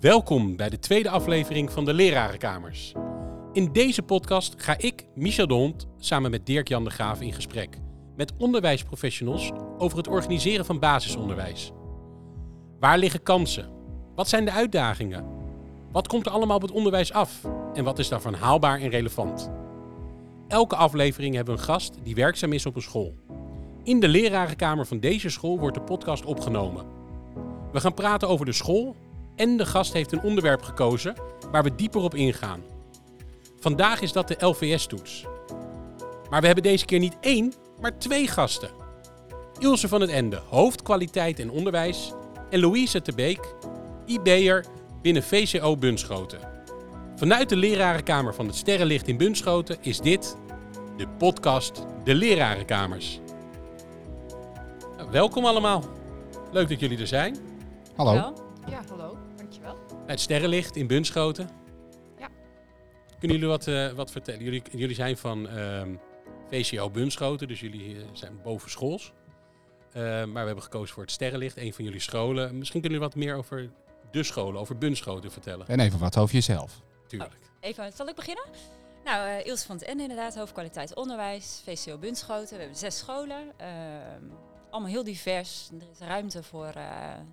Welkom bij de tweede aflevering van de Lerarenkamers. In deze podcast ga ik, Michel de Hond, samen met Dirk-Jan de Graaf in gesprek met onderwijsprofessionals over het organiseren van basisonderwijs. Waar liggen kansen? Wat zijn de uitdagingen? Wat komt er allemaal op het onderwijs af? En wat is daarvan haalbaar en relevant? Elke aflevering hebben we een gast die werkzaam is op een school. In de lerarenkamer van deze school wordt de podcast opgenomen. We gaan praten over de school en de gast heeft een onderwerp gekozen waar we dieper op ingaan. Vandaag is dat de LVS-toets. Maar we hebben deze keer niet één, maar twee gasten. Ilse van het Ende, hoofdkwaliteit en onderwijs. En Louise de Beek, IB'er binnen VCO Bunschoten. Vanuit de lerarenkamer van het Sterrenlicht in Bunschoten is dit de podcast De Lerarenkamers. Nou, welkom allemaal. Leuk dat jullie er zijn. Hallo. Hallo. Het Sterrenlicht in Bunschoten. Ja. Kunnen jullie wat, eh, wat vertellen? Jullie, jullie zijn van ehm, VCO Bunschoten, dus jullie eh, zijn boven schools. Eh, maar we hebben gekozen voor het Sterrenlicht, een van jullie scholen. Misschien kunnen jullie wat meer over de scholen, over Bunschoten vertellen. En even wat over jezelf. Tuurlijk. Even, zal ik beginnen? Nou, eh Ilse van het Ende inderdaad, hoofdkwaliteit onderwijs, VCO Bunschoten. We hebben zes scholen, ehm, allemaal heel divers. Er is ruimte voor eh,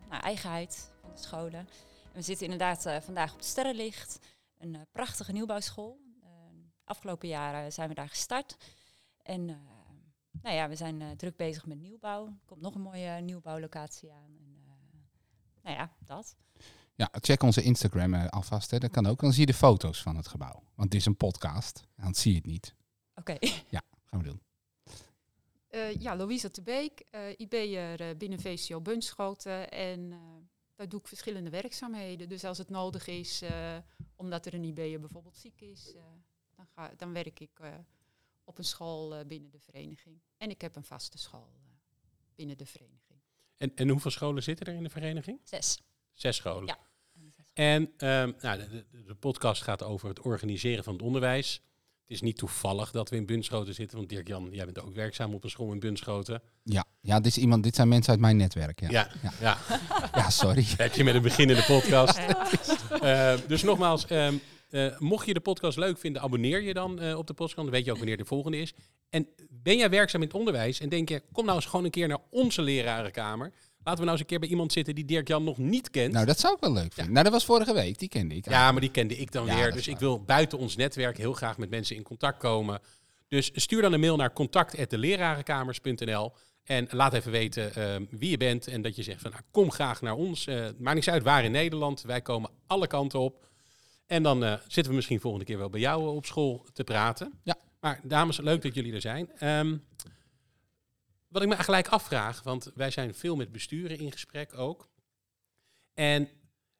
nou, eigenheid van de scholen. En we zitten inderdaad eh, vandaag op het Sterrenlicht, een eh, prachtige nieuwbouwschool. Eh, afgelopen jaren zijn we daar gestart. En nou ja, we zijn druk bezig met nieuwbouw. Er komt nog een mooie nieuwbouwlocatie aan. En, eh, nou ja, dat. Ja, check onze Instagram alvast. Hè. Dat kan ook. Dan zie je de foto's van het gebouw. Want het is een podcast. Dan zie je het niet. Oké. Gaan we doen. Eh, ja, Louise de Beek, eh IB'er binnen VCO Bunschoten. En eh, daar doe ik verschillende werkzaamheden. Dus als het nodig is, eh, omdat er een IB'er bijvoorbeeld ziek is, eh, dan, ga, dan werk ik eh, op een school eh, binnen de vereniging. En ik heb een vaste school eh, binnen de vereniging. En, en hoeveel scholen zitten er in de vereniging? Zes. Zes scholen. Ja. En ehm, nou, de, de, de podcast gaat over het organiseren van het onderwijs. Het is niet toevallig dat we in Bunschoten zitten, want Dirk-Jan, jij bent ook werkzaam op een school in Bunschoten. Ja, ja dit, is iemand, dit zijn mensen uit mijn netwerk. Ja, Ja, Ja. ja. Ja, sorry. heb je met een beginnende podcast. Eh, dus nogmaals, ehm, eh, mocht je de podcast leuk vinden, abonneer je dan eh, op de podcast. Dan weet je ook wanneer de volgende is. En ben jij werkzaam in het onderwijs en denk je, kom nou eens gewoon een keer naar onze lerarenkamer. Laten we nou eens een keer bij iemand zitten die Dirk-Jan nog niet kent. Nou, dat zou ik wel leuk vinden. Nou, dat was vorige week. Die kende ik. Ja, maar die kende ik dan Ja, weer. Dus ik wil buiten ons netwerk heel graag met mensen in contact komen. Dus stuur dan een mail naar contact.delerarenkamers.nl en laat even weten eh, wie je bent en dat je zegt van nou, kom graag naar ons. Eh maakt niks uit waar in Nederland. Wij komen alle kanten op. En dan eh, zitten we misschien volgende keer wel bij jou op school te praten. Ja. Maar dames, leuk dat jullie er zijn. Ehm, wat ik me gelijk afvraag, want wij zijn veel met besturen in gesprek ook. En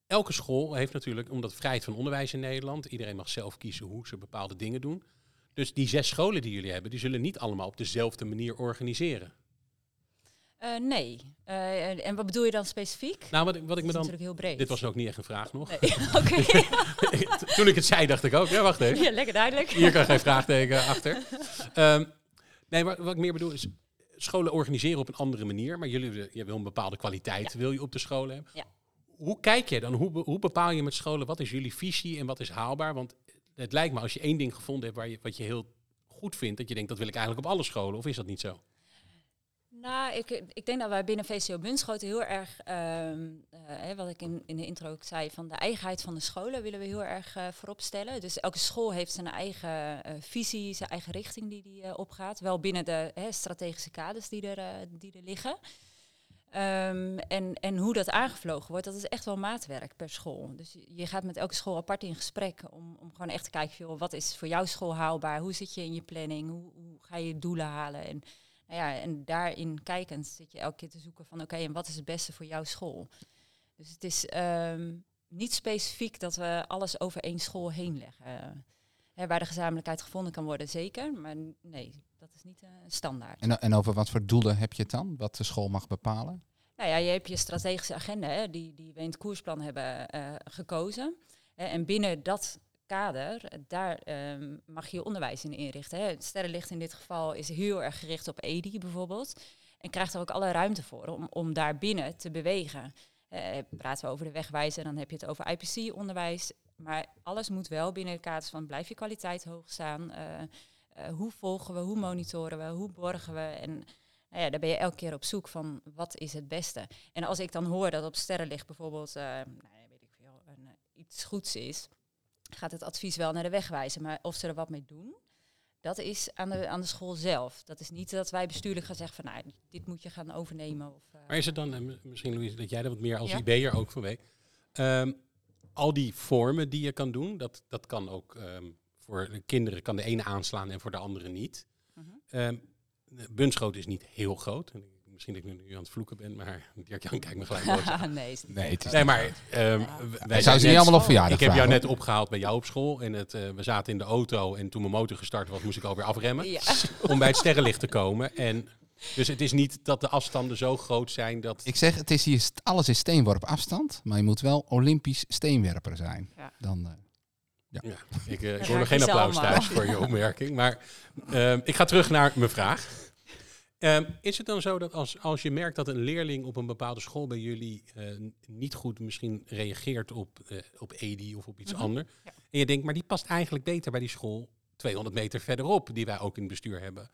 elke school heeft natuurlijk, omdat vrijheid van onderwijs in Nederland, iedereen mag zelf kiezen hoe ze bepaalde dingen doen. Dus die zes scholen die jullie hebben, die zullen niet allemaal op dezelfde manier organiseren. Eh, nee. Eh, en- wat bedoel je dan specifiek? Nou, wat, ik- wat ik dat me dan. natuurlijk heel breed. Dit was ook niet echt een vraag nog. Nee. Oké. Toen ik het zei, dacht ik ook, ja, wacht even. ja, lekker duidelijk. Hier kan geen vraagteken achter. Ehm, nee, maar wat ik meer bedoel is, scholen organiseren op een andere manier, maar jullie willen- je wil een bepaalde kwaliteit wil je op de scholen hebben. Ja. Hoe kijk je dan? Hoe, hoe bepaal je met scholen wat is jullie visie en wat is haalbaar? Want het lijkt me als je één ding gevonden hebt waar je, wat je heel goed vindt, dat je denkt dat wil ik eigenlijk op alle scholen, of is dat niet zo? Nou, ik, ik denk dat wij binnen VCO Bunschoten heel erg, ehm, eh, hè, wat ik in, in de intro ook zei, van de eigenheid van de scholen willen we heel erg eh, voorop stellen. Dus elke school heeft zijn eigen eh, visie, zijn eigen richting die die eh, opgaat. Wel binnen de strategische kaders die er, eh, die er liggen. Ehm, en, en hoe dat aangevlogen wordt, dat is echt wel maatwerk per school. Dus je- gaat met elke school apart in gesprek om, om gewoon echt te kijken, joh, wat is voor jouw school haalbaar? Hoe zit je in je planning? Hoe, hoe ga je je doelen halen? En, nou ja, en daarin kijkend zit je elke keer te zoeken van, oké, en wat is het beste voor jouw school? Dus het is ehm, niet specifiek dat we alles over één school heen leggen. Hè, waar de gezamenlijkheid gevonden kan worden, zeker. Maar nee, dat is niet eh, standaard. En, en over wat voor doelen heb je het dan? Wat de school mag bepalen? Nou ja, je hebt je strategische agenda, hè, die, die we in het koersplan hebben eh, gekozen. Hè, en binnen dat kader, daar ehm, mag je je onderwijs in inrichten. Hè. Het sterrenlicht in dit geval is heel erg gericht op EDI bijvoorbeeld. En krijgt er ook alle ruimte voor om, om daar binnen te bewegen. Eh, praten we over de wegwijzer, dan heb je het over IPC-onderwijs. Maar alles moet wel binnen de kaders van blijf je kwaliteit hoog staan. eh, eh, hoe volgen we, hoe monitoren we, hoe borgen we? En nou ja, daar ben je elke keer op zoek van wat is het beste. En als ik dan hoor dat op sterrenlicht bijvoorbeeld, nou, weet ik veel, een, iets goeds is, gaat het advies wel naar de wegwijzer. Maar of ze er wat mee doen, dat is aan de, aan de school zelf. Dat is niet dat wij bestuurlijk gaan zeggen van nou, dit moet je gaan overnemen. Of, eh, Maar is het dan, eh, misschien Louise, dat jij er wat meer als Ja. IB'er ook van weet. Ehm, al die vormen die je kan doen, dat, dat kan ook ehm, voor de kinderen kan de ene aanslaan en voor de andere niet. Mhm. Ehm, de Bunschoten is niet heel groot. Misschien dat ik nu aan het vloeken ben, maar Dirk-Jan kijkt me gelijk boos. nee, is niet Nee, het is Nee, maar ehm, Ja. wij Hij zou zijn ze niet allemaal op verjaardag Ik heb jou net opgehaald bij jou op school. En het, eh, we zaten in de auto en toen mijn motor gestart was, moest ik alweer afremmen. Ja. Om bij het sterrenlicht te komen. En, dus het is niet dat de afstanden zo groot zijn dat... Ik zeg, het is hier, alles is steenworp afstand, maar je moet wel Olympisch steenwerper zijn. Ja. Dan, eh, Ja, ik, eh, ik hoor nog geen applaus thuis voor je opmerking. Maar ehm, ik ga terug naar mijn vraag. Ehm, is het dan zo dat als, als je merkt dat een leerling op een bepaalde school bij jullie eh, niet goed misschien reageert op, eh, op EDI of op iets Mhm, anders. ja. En je denkt, maar die past eigenlijk beter bij die school 200 meter verderop, die wij ook in het bestuur hebben.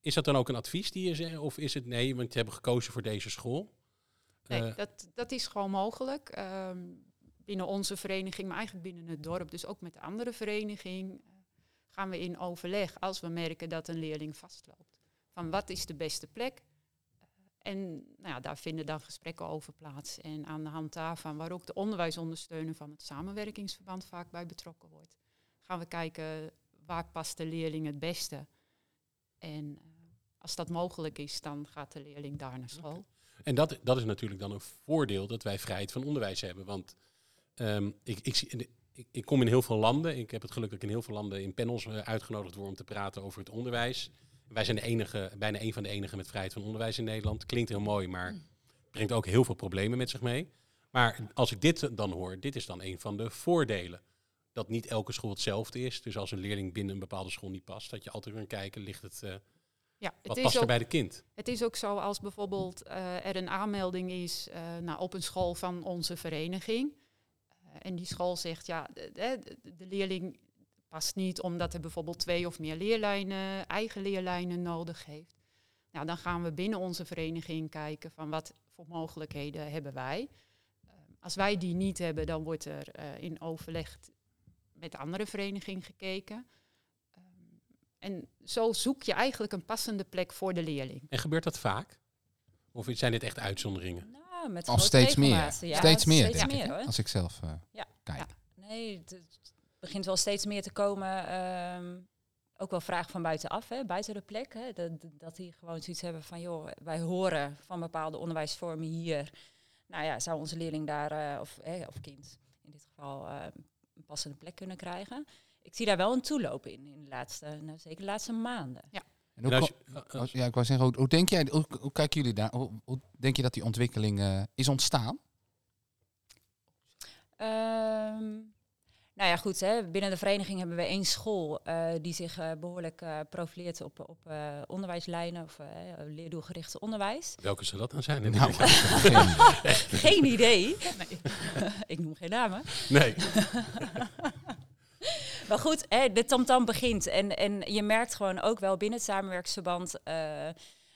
Is dat dan ook een advies die je zegt? Of is het nee, want je hebt gekozen voor deze school? Nee, Eh, dat, dat is gewoon mogelijk. Ehm, binnen onze vereniging, maar eigenlijk binnen het dorp, dus ook met de andere vereniging, gaan we in overleg als we merken dat een leerling vastloopt. Van wat is de beste plek? Eh, en nou ja, daar vinden dan gesprekken over plaats. En aan de hand daarvan, waar ook de onderwijsondersteuner van het samenwerkingsverband vaak bij betrokken wordt, gaan we kijken waar past de leerling het beste. En eh, als dat mogelijk is, dan gaat de leerling daar naar school. En dat, dat is natuurlijk dan een voordeel dat wij vrijheid van onderwijs hebben. Want ehm, ik, ik, ik, ik kom in heel veel landen. Ik heb het geluk dat ik in heel veel landen in panels eh, uitgenodigd word om te praten over het onderwijs. Wij zijn de enige, bijna een van de enigen met vrijheid van onderwijs in Nederland. Klinkt heel mooi, maar brengt ook heel veel problemen met zich mee. Maar als ik dit dan hoor, dit is dan een van de voordelen. Dat niet elke school hetzelfde is. Dus als een leerling binnen een bepaalde school niet past, dat je altijd kan kijken, ligt het, eh, Ja, wat het past is er bij de kind? Het is ook zo als bijvoorbeeld eh, er een aanmelding is nou, op een school van onze vereniging. En die school zegt, ja, de, de, de leerling past niet omdat er bijvoorbeeld twee of meer leerlijnen, eigen leerlijnen nodig heeft. Nou, dan gaan we binnen onze vereniging kijken van wat voor mogelijkheden hebben wij. Eh, als wij die niet hebben, dan wordt er eh, in overleg met de andere vereniging gekeken. Ehm, en zo zoek je eigenlijk een passende plek voor de leerling. En gebeurt dat vaak? Of zijn dit echt uitzonderingen? Nou, met grote steeds meer. Ja, steeds meer, Steeds denk meer ik. hoor. Als ik zelf eh, Ja. kijk. Ja. Nee, het begint wel steeds meer te komen. ehm, ook wel vragen van buitenaf, hè, buiten de plek. Hè, dat, dat die gewoon zoiets hebben van, joh, wij horen van bepaalde onderwijsvormen hier. Nou ja, zou onze leerling daar, eh, of, eh, of kind in dit geval, eh, een passende plek kunnen krijgen? Ik zie daar wel een toeloop in, in de laatste, nou, zeker de laatste maanden. En En hoe als ko- je- eh, ja, ik wou zeggen, hoe, hoe denk jij, hoe, hoe kijken jullie daar? Hoe, hoe denk je dat die ontwikkeling eh, is ontstaan? Ehm, nou ja, goed. Hè. Binnen de vereniging hebben we één school eh, die zich eh, behoorlijk eh, profileert op, op eh, onderwijslijnen of leerdoelgerichte onderwijs. welke zou dat dan zijn? Nou, geen idee. Geen idee. Ik noem geen namen. Nee. Maar goed, hè, de tamtam begint. En, en je merkt gewoon ook wel binnen het samenwerksverband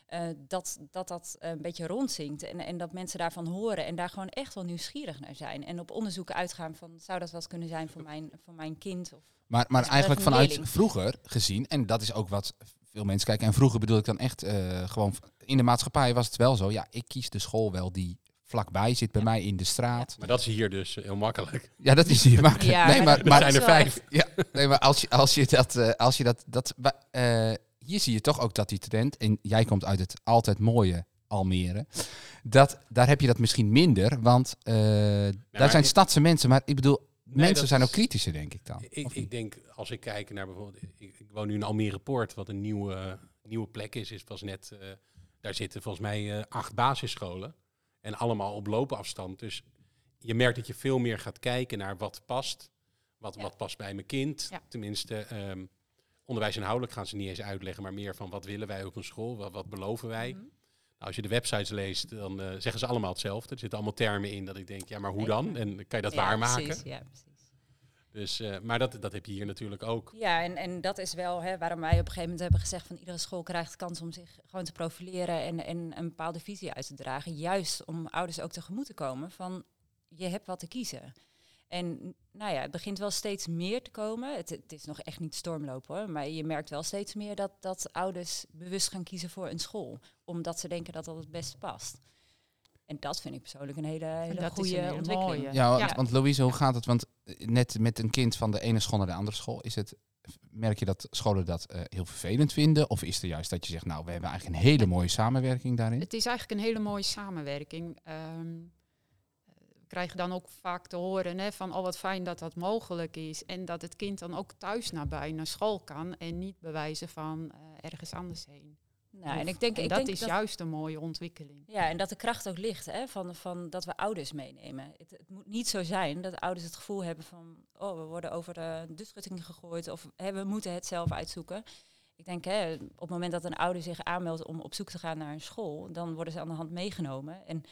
eh, eh, dat, dat dat een beetje rondzinkt. En, en dat mensen daarvan horen en daar gewoon echt wel nieuwsgierig naar zijn. En op onderzoeken uitgaan van, zou dat wat kunnen zijn voor mijn, voor mijn kind? Of, Maar, maar eigenlijk vanuit vroeger gezien, en dat is ook wat veel mensen kijken. En vroeger bedoel ik dan echt eh, gewoon in de maatschappij was het wel zo. Ja, ik kies de school wel die vlakbij zit bij mij in de straat. Maar dat is hier dus heel makkelijk. Ja, dat is hier makkelijk. Ja, nee, maar maar, zijn er vijf. ja, nee, maar als je, als je dat, eh, als je dat, dat eh, hier zie je toch ook dat die trend, en jij komt uit het altijd mooie Almere, dat, daar heb je dat misschien minder, want eh, daar zijn ik- stadse mensen, maar ik bedoel, mensen zijn ook kritischer, denk ik dan. Ik, ik denk, als ik kijk naar bijvoorbeeld... Ik, ik woon nu in Almere Poort, wat een nieuwe, nieuwe plek is. is pas net, eh, daar zitten volgens mij eh, acht basisscholen. En allemaal op loopafstand. Dus je merkt dat je veel meer gaat kijken naar wat past. Wat, Ja. wat past bij mijn kind. Ja. Tenminste, ehm, onderwijs inhoudelijk gaan ze niet eens uitleggen. Maar meer van wat willen wij op een school? Wat, wat beloven wij? Mhm. Nou, als je de websites leest, dan eh, zeggen ze allemaal hetzelfde. Er zitten allemaal termen in dat ik denk, ja, maar hoe dan? En kan je dat Ja, waarmaken? precies, ja, precies. Dus, eh, maar dat, dat heb je hier natuurlijk ook. Ja, en, en dat is wel hè, waarom wij op een gegeven moment hebben gezegd van iedere school krijgt kans om zich gewoon te profileren en, en een bepaalde visie uit te dragen. Juist om ouders ook tegemoet te komen van je hebt wat te kiezen. En nou ja, het begint wel steeds meer te komen. Het, het is nog echt niet stormlopen hoor, maar je merkt wel steeds meer dat, dat ouders bewust gaan kiezen voor een school. Omdat ze denken dat dat het beste past. En dat vind ik persoonlijk een hele, hele dat goede een hele ontwikkeling. mooie. Ja, want, Ja. want Louise, hoe gaat het? Want eh, net met een kind van de ene school naar de andere school, is het, merk je dat scholen dat eh, heel vervelend vinden? Of is er juist dat je zegt, nou, we hebben eigenlijk een hele mooie samenwerking daarin? Het is eigenlijk een hele mooie samenwerking. Ehm, we krijgen dan ook vaak te horen hè, van, oh wat fijn dat dat mogelijk is. En dat het kind dan ook thuis nabij naar school kan en niet bewijzen van eh, ergens anders heen. Nou, en ik denk, en ik dat denk is juist een mooie ontwikkeling. Ja, en dat de kracht ook ligt, hè, van, van dat we ouders meenemen. Het, het moet niet zo zijn dat ouders het gevoel hebben van, oh, we worden over de, de schutting gegooid of hè, we moeten het zelf uitzoeken. Ik denk, hè, op het moment dat een ouder zich aanmeldt om op zoek te gaan naar een school, dan worden ze aan de hand meegenomen. En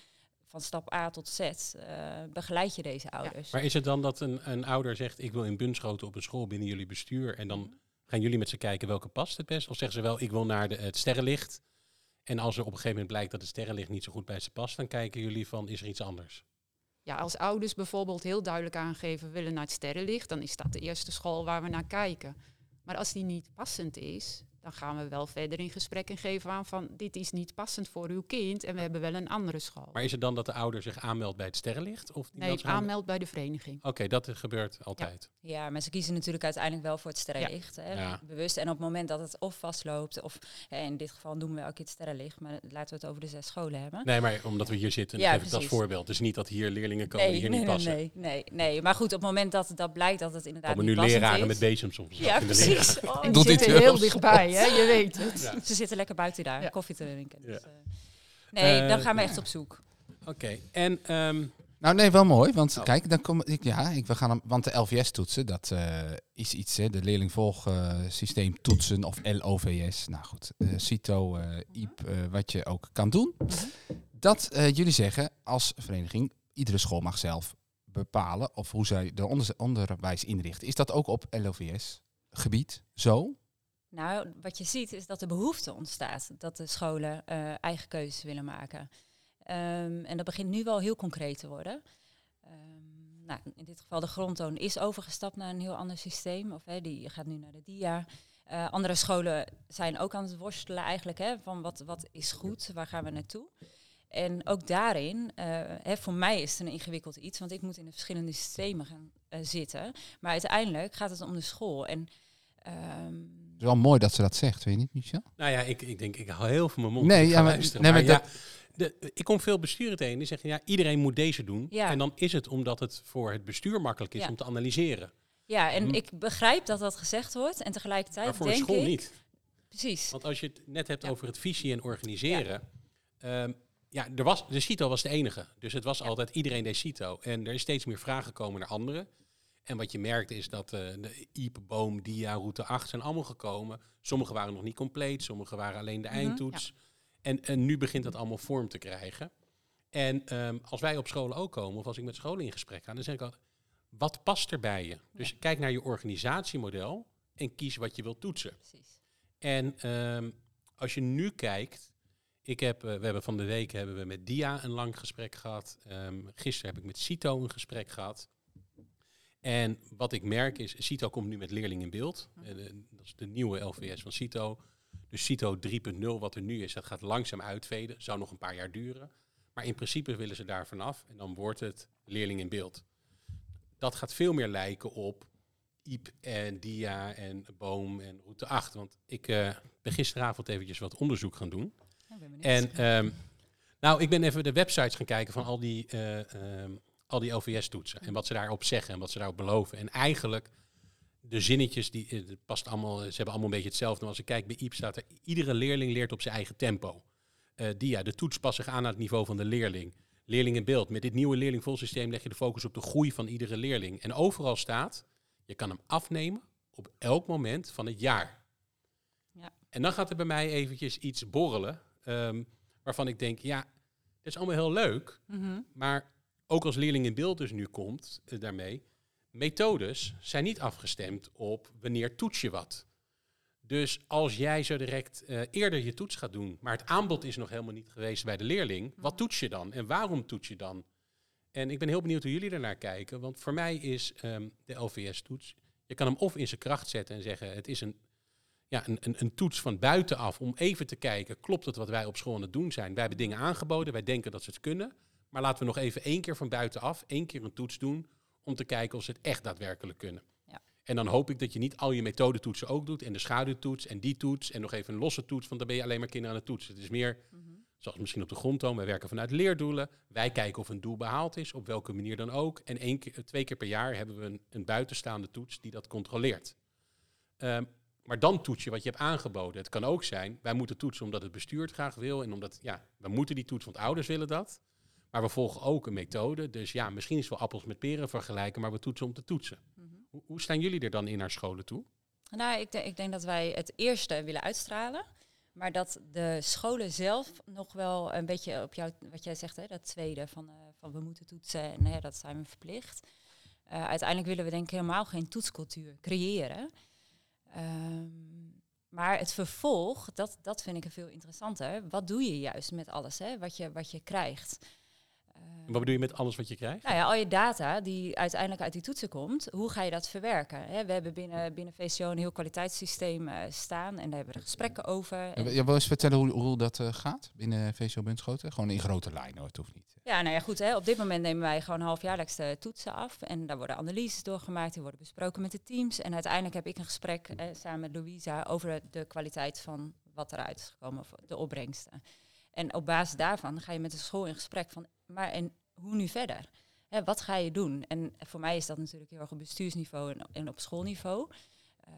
van stap A tot Z eh, begeleid je deze ouders. Maar is het dan dat een, een ouder zegt, ik wil in Bunschoten op een school binnen jullie bestuur en dan gaan jullie met ze kijken welke past het best? Of zeggen ze wel, ik wil naar de, het sterrenlicht en als er op een gegeven moment blijkt dat het sterrenlicht niet zo goed bij ze past, dan kijken jullie van, is er iets anders? Ja, als ouders bijvoorbeeld heel duidelijk aangeven willen naar het sterrenlicht, dan is dat de eerste school waar we naar kijken. Maar als die niet passend is, dan gaan we wel verder in gesprek en geven aan van dit is niet passend voor uw kind en we hebben wel een andere school. Maar is het dan dat de ouder zich aanmeldt bij het sterrenlicht? Of die nee, meldt zich aan- aanmeld bij de vereniging. Oké, dat gebeurt altijd. Ja, maar ze kiezen natuurlijk uiteindelijk wel voor het sterrenlicht. Hè, Ja. Bewust. En op het moment dat het of vastloopt, of hè, in dit geval noemen we elke keer het sterrenlicht, maar laten we het over de zes scholen hebben. Nee, maar omdat we hier zitten, Ja, geef ik dat voorbeeld. Dus niet dat hier leerlingen komen die hier nee, niet passen. nee, nee, nee. Maar goed, op het moment dat dat blijkt dat het inderdaad komen niet nu leraren is. met bezems soms. Ja, precies. Oh, En Doet die dit zitten heel dichtbij, hè? je weet het. Ja. Ze zitten lekker buiten daar, Ja. koffie te drinken. Ja. Dus, eh, nee, Eh, dan gaan we echt op zoek. Oké, en ehm, Nou, nee, wel mooi. Want Oh. kijk, dan kom ik, ja, ik, we gaan hem, want de LVS-toetsen, dat eh, is iets, hè, de leerlingvolgsysteem toetsen of LOVS. Nou goed, eh, CITO, eh, IEP, eh, wat je ook kan doen. Dat eh, jullie zeggen als vereniging, iedere school mag zelf bepalen of hoe zij de onder- onderwijs inrichten. Is dat ook op LOVS-gebied zo? Nou, wat je ziet is dat de behoefte ontstaat dat de scholen eh, eigen keuzes willen maken. Ehm, en dat begint nu wel heel concreet te worden. Ehm, nou, in dit geval de grondtoon is overgestapt naar een heel ander systeem. Of hè, die gaat nu naar de DIA. Eh, andere scholen zijn ook aan het worstelen eigenlijk. Hè, van wat, wat is goed, waar gaan we naartoe? En ook daarin, eh, hè, voor mij is het een ingewikkeld iets, want ik moet in de verschillende systemen gaan zitten. Maar uiteindelijk gaat het om de school. En ehm, Het is wel mooi dat ze dat zegt, weet je niet, Michel? nou ja, ik, ik denk, ik hou heel veel mijn mond. Nee, ja, maar- luisteren. nee, maar maar ja, de, ik kom veel besturen tegen die zeggen, ja, iedereen moet deze doen. Ja. En dan is het omdat het voor het bestuur makkelijk is Ja. om te analyseren. Ja, en Hm. ik begrijp dat dat gezegd wordt. En tegelijkertijd Maar voor denk school ik... niet. Precies. Want als je het net hebt Ja. over het visie en organiseren. Ja, ja er was, de CITO was de enige. Dus het was altijd iedereen deed CITO. En er is steeds meer vragen gekomen naar anderen. En wat je merkt is dat eh, de IEP, Boom, DIA, Route 8 zijn allemaal gekomen. Sommige waren nog niet compleet, sommige waren alleen de Mhm, eindtoets. en, en nu begint dat allemaal vorm te krijgen. En ehm, als wij op scholen ook komen, of als ik met scholen in gesprek ga, dan zeg ik altijd, wat past er bij je? Dus kijk naar je organisatiemodel en kies wat je wilt toetsen. precies. En ehm, als je nu kijkt, ik heb, eh, we hebben van de week hebben we met Dia een lang gesprek gehad. Ehm, gisteren heb ik met Cito een gesprek gehad. En wat ik merk is, Cito komt nu met leerling in beeld. En, eh, dat is de nieuwe LVS van Cito. Dus Cito 3.0, wat er nu is, dat gaat langzaam uitveden. Zou nog een paar jaar duren. Maar in principe willen ze daar vanaf en dan wordt het leerling in beeld. Dat gaat veel meer lijken op IEP en DIA en Boom en Route 8. Want ik eh, ben gisteravond eventjes wat onderzoek gaan doen. Ben. En ehm, nou, ik ben even de websites gaan kijken van al die, eh, ehm, al die LVS-toetsen. En wat ze daarop zeggen en wat ze daarop beloven. En eigenlijk, de zinnetjes, die, eh, het past allemaal, ze hebben allemaal een beetje hetzelfde. Maar als ik kijk bij IEP staat er, iedere leerling leert op zijn eigen tempo. Eh DIA, de toets past zich aan aan het niveau van de leerling. Leerling in beeld. Met dit nieuwe leerlingvolsysteem leg je de focus op de groei van iedere leerling. En overal staat, je kan hem afnemen op elk moment van het jaar. Ja. En dan gaat er bij mij eventjes iets borrelen. Ehm, waarvan ik denk, ja, dat is allemaal heel leuk, Mhm. maar ook als leerling in beeld dus nu komt eh, daarmee, methodes zijn niet afgestemd op wanneer toets je wat. Dus als jij zo direct eh, eerder je toets gaat doen, maar het aanbod is nog helemaal niet geweest bij de leerling, wat toets je dan en waarom toets je dan? En ik ben heel benieuwd hoe jullie ernaar kijken, want voor mij is ehm, de LVS-toets, je kan hem of in zijn kracht zetten en zeggen het is een, ja, een, een, een toets van buitenaf om even te kijken, klopt het wat wij op school aan het doen zijn? Wij hebben dingen aangeboden, wij denken dat ze het kunnen, maar laten we nog even één keer van buitenaf, één keer een toets doen om te kijken of ze het echt daadwerkelijk kunnen. Ja. En dan hoop ik dat je niet al je methodetoetsen ook doet en de schaduwtoets en die toets en nog even een losse toets, want dan ben je alleen maar kinderen aan het toetsen. Het is meer, Mhm. zoals misschien op de grondtoon, wij werken vanuit leerdoelen. Wij kijken of een doel behaald is, op welke manier dan ook. En één keer, twee keer per jaar hebben we een, een buitenstaande toets die dat controleert. Ehm, maar dan toets je wat je hebt aangeboden. Het kan ook zijn, wij moeten toetsen omdat het bestuur het graag wil en omdat, ja, we moeten die toetsen, want ouders willen dat. Maar we volgen ook een methode. Dus ja, misschien is wel appels met peren vergelijken, maar we toetsen om te toetsen. Mhm. Hoe, hoe staan jullie er dan in naar scholen toe? Nou, ik, denk- ik denk dat wij het eerste willen uitstralen. Maar dat de scholen zelf nog wel een beetje op jou, wat jij zegt, hè, dat tweede van, eh, van we moeten toetsen en nou ja, dat zijn we verplicht. Eh, uiteindelijk willen we denk ik helemaal geen toetscultuur creëren. Ehm, maar het vervolg, dat, dat vind ik veel interessanter. Wat doe je juist met alles hè, wat, je, wat je krijgt? En wat bedoel je met alles wat je krijgt? Nou ja, al je data die uiteindelijk uit die toetsen komt, hoe ga je dat verwerken? Hè, we hebben binnen, binnen VCO een heel kwaliteitssysteem eh, staan en daar hebben we gesprekken over. En- Je wil eens vertellen hoe, hoe dat eh, gaat binnen VCO Bunschoten? Gewoon in grote lijnen, hoor, het hoeft niet. ja, nou ja, goed. Hè, op dit moment nemen wij gewoon halfjaarlijks de toetsen af. En daar worden analyses doorgemaakt, die worden besproken met de teams. En uiteindelijk heb ik een gesprek eh, samen met Louisa over de kwaliteit van wat eruit is gekomen, de opbrengsten. En op basis daarvan ga je met de school in gesprek van, maar en hoe nu verder? Hè, wat ga je doen? En voor mij is dat natuurlijk heel erg op bestuursniveau en, en op schoolniveau. Ehm,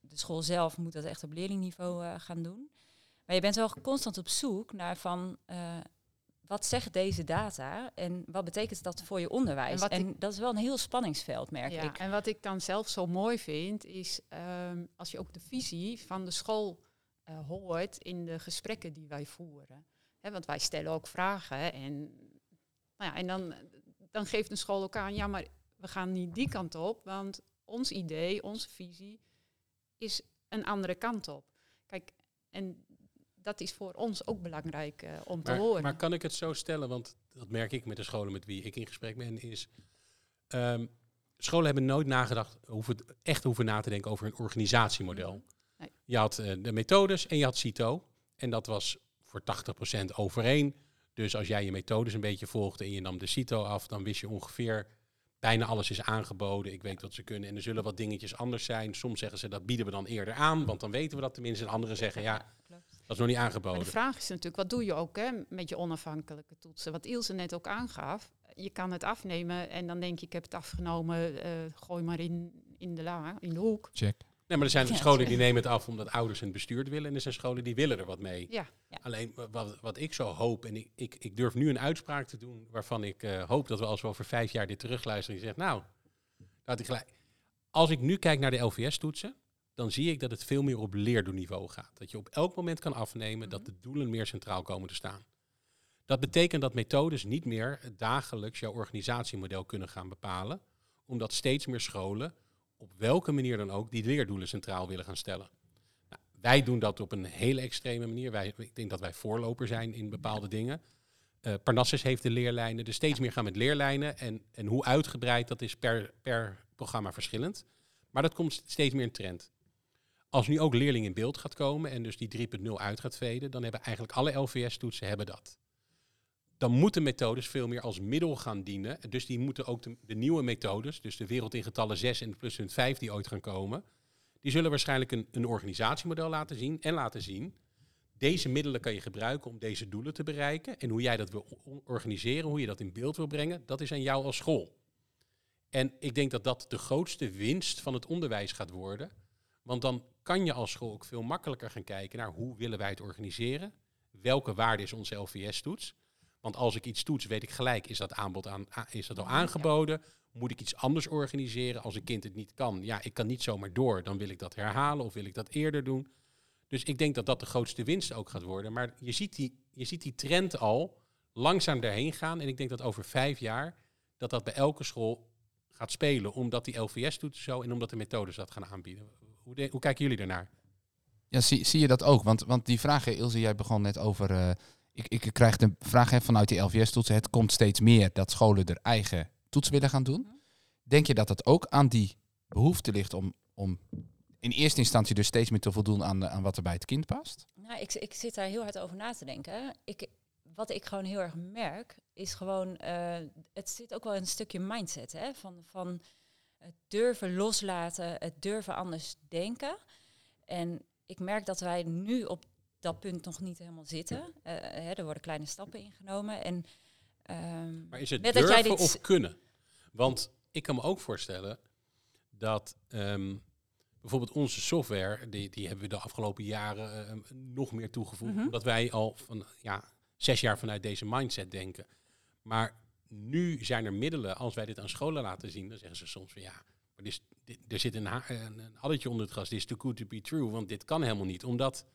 de school zelf moet dat echt op leerlingniveau eh, gaan doen. Maar je bent wel constant op zoek naar van eh, wat zegt deze data en wat betekent dat voor je onderwijs? En dat is wel een heel spanningsveld, merk Ja, ik. en wat ik dan zelf zo mooi vind, is ehm, als je ook de visie van de school eh, hoort in de gesprekken die wij voeren. Want wij stellen ook vragen en, nou ja, en dan, dan geeft een school ook aan, ja, maar we gaan niet die kant op, want ons idee, onze visie is een andere kant op. Kijk, en dat is voor ons ook belangrijk eh, om te horen. maar kan ik het zo stellen, want dat merk ik met de scholen met wie ik in gesprek ben, is ehm, scholen hebben nooit nagedacht, hoeven, echt hoeven na te denken over een organisatiemodel. Nee. Je had eh, de methodes en je had CITO. En dat was voor 80% overeen. Dus als jij je methodes een beetje volgde en je nam de CITO af, dan wist je ongeveer bijna alles is aangeboden. Ik weet wat ze kunnen. En er zullen wat dingetjes anders zijn. Soms zeggen ze dat bieden we dan eerder aan, want dan weten we dat tenminste. En anderen zeggen ja, dat is nog niet Maar aangeboden. de vraag is natuurlijk, wat doe je ook hè, met je onafhankelijke toetsen? Wat Ilse net ook aangaf, je kan het afnemen en dan denk je, ik heb het afgenomen, eh, gooi maar in, in, de la, in de hoek. Check. Nee, maar er zijn Ja, scholen die nemen het af omdat ouders en het bestuur het willen. En er zijn scholen die willen er wat mee. Ja, Ja. Alleen wa- wat, wat ik zo hoop, en ik, ik, ik durf nu een uitspraak te doen waarvan ik eh, hoop dat we als we over vijf jaar dit terugluisteren, je zegt, nou, laat ik gelijk. Als ik nu kijk naar de LVS-toetsen, dan zie ik dat het veel meer op leerdoelniveau gaat. Dat je op elk moment kan afnemen dat de doelen meer centraal komen te staan. Dat betekent dat methodes niet meer dagelijks jouw organisatiemodel kunnen gaan bepalen, omdat steeds meer scholen op welke manier dan ook die leerdoelen centraal willen gaan stellen. Nou, wij doen dat op een hele extreme manier. Wij, ik denk dat wij voorloper zijn in bepaalde dingen. Eh Parnassus heeft de leerlijnen, dus steeds meer gaan met leerlijnen. En, en hoe uitgebreid, dat is per, per programma verschillend. Maar dat komt steeds meer een trend. Als nu ook leerling in beeld gaat komen en dus die 3.0 uit gaat veden, dan hebben eigenlijk alle LVS-toetsen hebben dat. Dan moeten methodes veel meer als middel gaan dienen. Dus die moeten ook de, nieuwe methodes, dus de wereld in getallen 6 en pluspunt 5 die ooit gaan komen, die zullen waarschijnlijk een, een organisatiemodel laten zien en laten zien. Deze middelen kan je gebruiken om deze doelen te bereiken. En hoe jij dat wil organiseren, hoe je dat in beeld wil brengen, dat is aan jou als school. En ik denk dat dat de grootste winst van het onderwijs gaat worden. Want dan kan je als school ook veel makkelijker gaan kijken naar hoe willen wij het organiseren. Welke waarde is onze LVS-toets? Want als ik iets toets, weet ik gelijk, is dat aanbod aan, is dat al aangeboden? Moet ik iets anders organiseren? Als een kind het niet kan, ja, ik kan niet zomaar door, dan wil ik dat herhalen of wil ik dat eerder doen. Dus ik denk dat dat de grootste winst ook gaat worden. Maar je ziet die, je ziet die trend al langzaam daarheen gaan. En ik denk dat over vijf jaar dat dat bij elke school gaat spelen. Omdat die LVS-toetsen zo en omdat de methodes dat gaan aanbieden. Hoe, de- hoe kijken jullie daarnaar? Ja, zie, zie je dat ook? Want, want die vraag, Ilse, jij begon net over... eh, ik, ik krijg de vraag vanuit die LVS-toetsen. Het komt steeds meer dat scholen er eigen toets willen gaan doen. Denk je dat dat ook aan die behoefte ligt om, om in eerste instantie dus steeds meer te voldoen aan, de- aan wat er bij het kind past? Nou, ik, ik zit daar heel hard over na te denken. Ik, wat ik gewoon heel erg merk, is gewoon, eh, het zit ook wel een stukje mindset, hè? Van, van het durven loslaten, het durven anders denken. En ik merk dat wij nu op dat punt nog niet helemaal zitten. Eh, hè, er worden kleine stappen ingenomen. En, ehm, Maar is het Net dat jij durven dit- of kunnen? Want ik kan me ook voorstellen dat ehm, bijvoorbeeld onze software, die, die hebben we de afgelopen jaren ehm, nog meer toegevoegd. Mhm. Omdat wij al van ja, zes jaar vanuit deze mindset denken. Maar nu zijn er middelen, als wij dit aan scholen laten zien, dan zeggen ze soms van ja, maar dit is, dit- er zit een, ha- een, een addertje onder het gras, dit is too good to be true, want dit kan helemaal niet. Omdat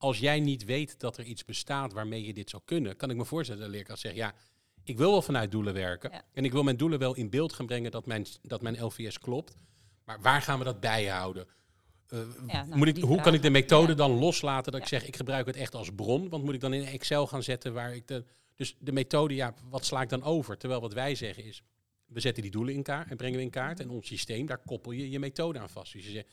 als jij niet weet dat er iets bestaat waarmee je dit zou kunnen, kan ik me voorstellen dat de leerkracht zegt, ja, ik wil wel vanuit doelen werken. Ja. En ik wil mijn doelen wel in beeld gaan brengen dat mijn, dat mijn LVS klopt. Maar waar gaan we dat bijhouden? Ja, nou, moet ik, hoe kan ik de methode Ja. dan loslaten dat ik zeg, ik gebruik het echt als bron? Want moet ik dan in Excel gaan zetten waar ik de... Dus de methode, ja, wat sla ik dan over? Terwijl wat wij zeggen is, we zetten die doelen in kaart en brengen we in kaart. En ons systeem, daar koppel je je methode aan vast. Dus je zegt,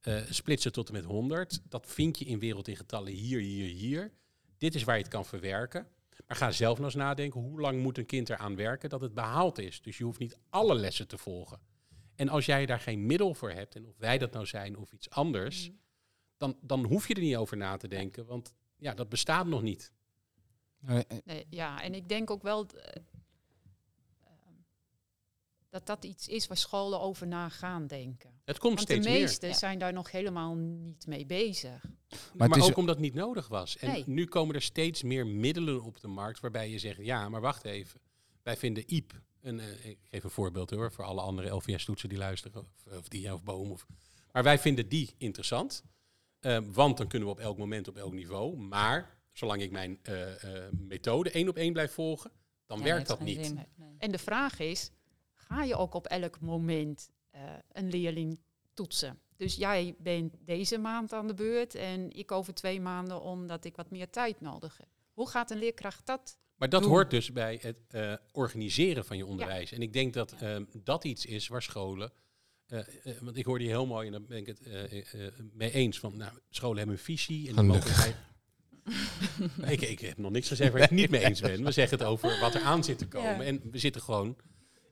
eh splitsen tot en met 100. Dat vind je in wereld in getallen hier, hier, hier. Dit is waar je het kan verwerken. Maar ga zelf nog eens nadenken, hoe lang moet een kind eraan werken dat het behaald is? Dus je hoeft niet alle lessen te volgen. En als jij daar geen middel voor hebt, en of wij dat nou zijn of iets anders, dan, dan hoef je er niet over na te denken. Want ja, dat bestaat nog niet. Nee, ja, en ik denk ook wel eh, dat dat iets is waar scholen over na gaan denken. Het komt Want de steeds meesten zijn daar nog helemaal niet mee bezig. meer. Maar Maar, het is- ook omdat het niet nodig was. En Nee. nu komen er steeds meer middelen op de markt waarbij je zegt, ja, maar wacht even. Wij vinden IEP, een, eh, ik geef een voorbeeld hoor, voor alle andere LVS-toetsen die luisteren, of, of die of boom. Of, maar wij vinden die interessant. Eh, want dan kunnen we op elk moment op elk niveau. Maar zolang ik mijn eh, eh, methode één op één blijf volgen, dan Ja, werkt dat niet. zin. Nee. Nee. En de vraag is, ga je ook op elk moment eh, een leerling toetsen? Dus jij bent deze maand aan de beurt en ik over twee maanden omdat ik wat meer tijd nodig heb. Hoe gaat een leerkracht dat? Maar dat doen. hoort dus bij het eh, organiseren van je onderwijs. En ik denk dat ehm, dat iets is waar scholen. eh, want ik hoorde je heel mooi en daar ben ik het mee eens. Van, nou, scholen hebben een visie. En Gelukkig. bij- ik, ik heb nog niks gezegd waar ik het niet mee eens ben. We zeggen het over wat er aan zit te komen. Ja. En we zitten gewoon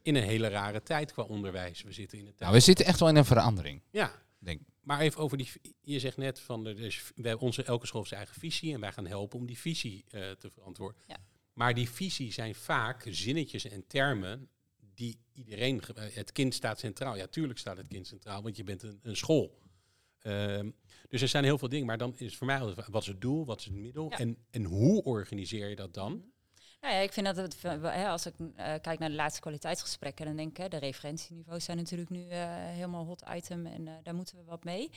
in een hele rare tijd qua onderwijs. We zitten in een tijd. nou, we zitten echt wel in een verandering, ja, denk maar even over die. Je zegt net van er is, wij, onze, elke school heeft zijn eigen visie en wij gaan helpen om die visie eh, te verantwoorden. Ja. Maar die visie zijn vaak zinnetjes en termen die iedereen. eh, Het kind staat centraal. Ja, tuurlijk staat het kind centraal, want je bent een, een school. Ehm, dus er zijn heel veel dingen, maar dan is voor mij altijd, wat is het doel, wat is het middel Ja. en, en hoe organiseer je dat dan? Nou ja, ik vind dat het, als ik eh, kijk naar de laatste kwaliteitsgesprekken, dan denk ik, de referentieniveaus zijn natuurlijk nu eh, helemaal hot item en eh, daar moeten we wat mee.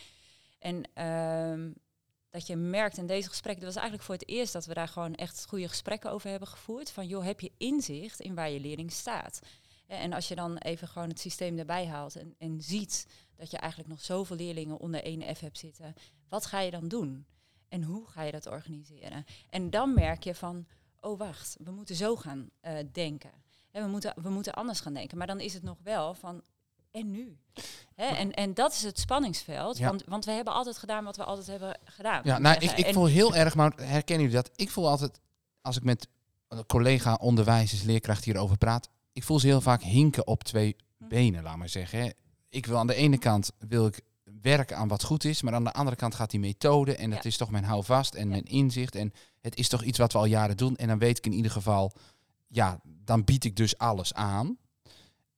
En ehm, dat je merkt in deze gesprekken, dat was eigenlijk voor het eerst dat we daar gewoon echt goede gesprekken over hebben gevoerd. Van joh, heb je inzicht in waar je leerling staat? En als je dan even gewoon het systeem erbij haalt en, en ziet dat je eigenlijk nog zoveel leerlingen onder één F hebt zitten, wat ga je dan doen? En hoe ga je dat organiseren? En dan merk je van, oh wacht, we moeten zo gaan eh, denken. We, moeten, we moeten anders gaan denken. Maar dan is het nog wel van, en nu? Hè, en, en dat is het spanningsveld. Ja. Want, want we hebben altijd gedaan wat we altijd hebben gedaan. Ja, nou, ik ik, En- voel heel erg, maar herkennen jullie dat? Ik voel altijd, als ik met een collega onderwijzers, leerkracht hierover praat, ik voel ze heel vaak hinken op twee Hm. benen, laat maar zeggen. Ik wil aan de ene kant wil ik werken aan wat goed is, maar aan de andere kant gaat die methode en dat Ja. is toch mijn houvast en Ja. mijn inzicht en het is toch iets wat we al jaren doen en dan weet ik in ieder geval, ja, dan bied ik dus alles aan.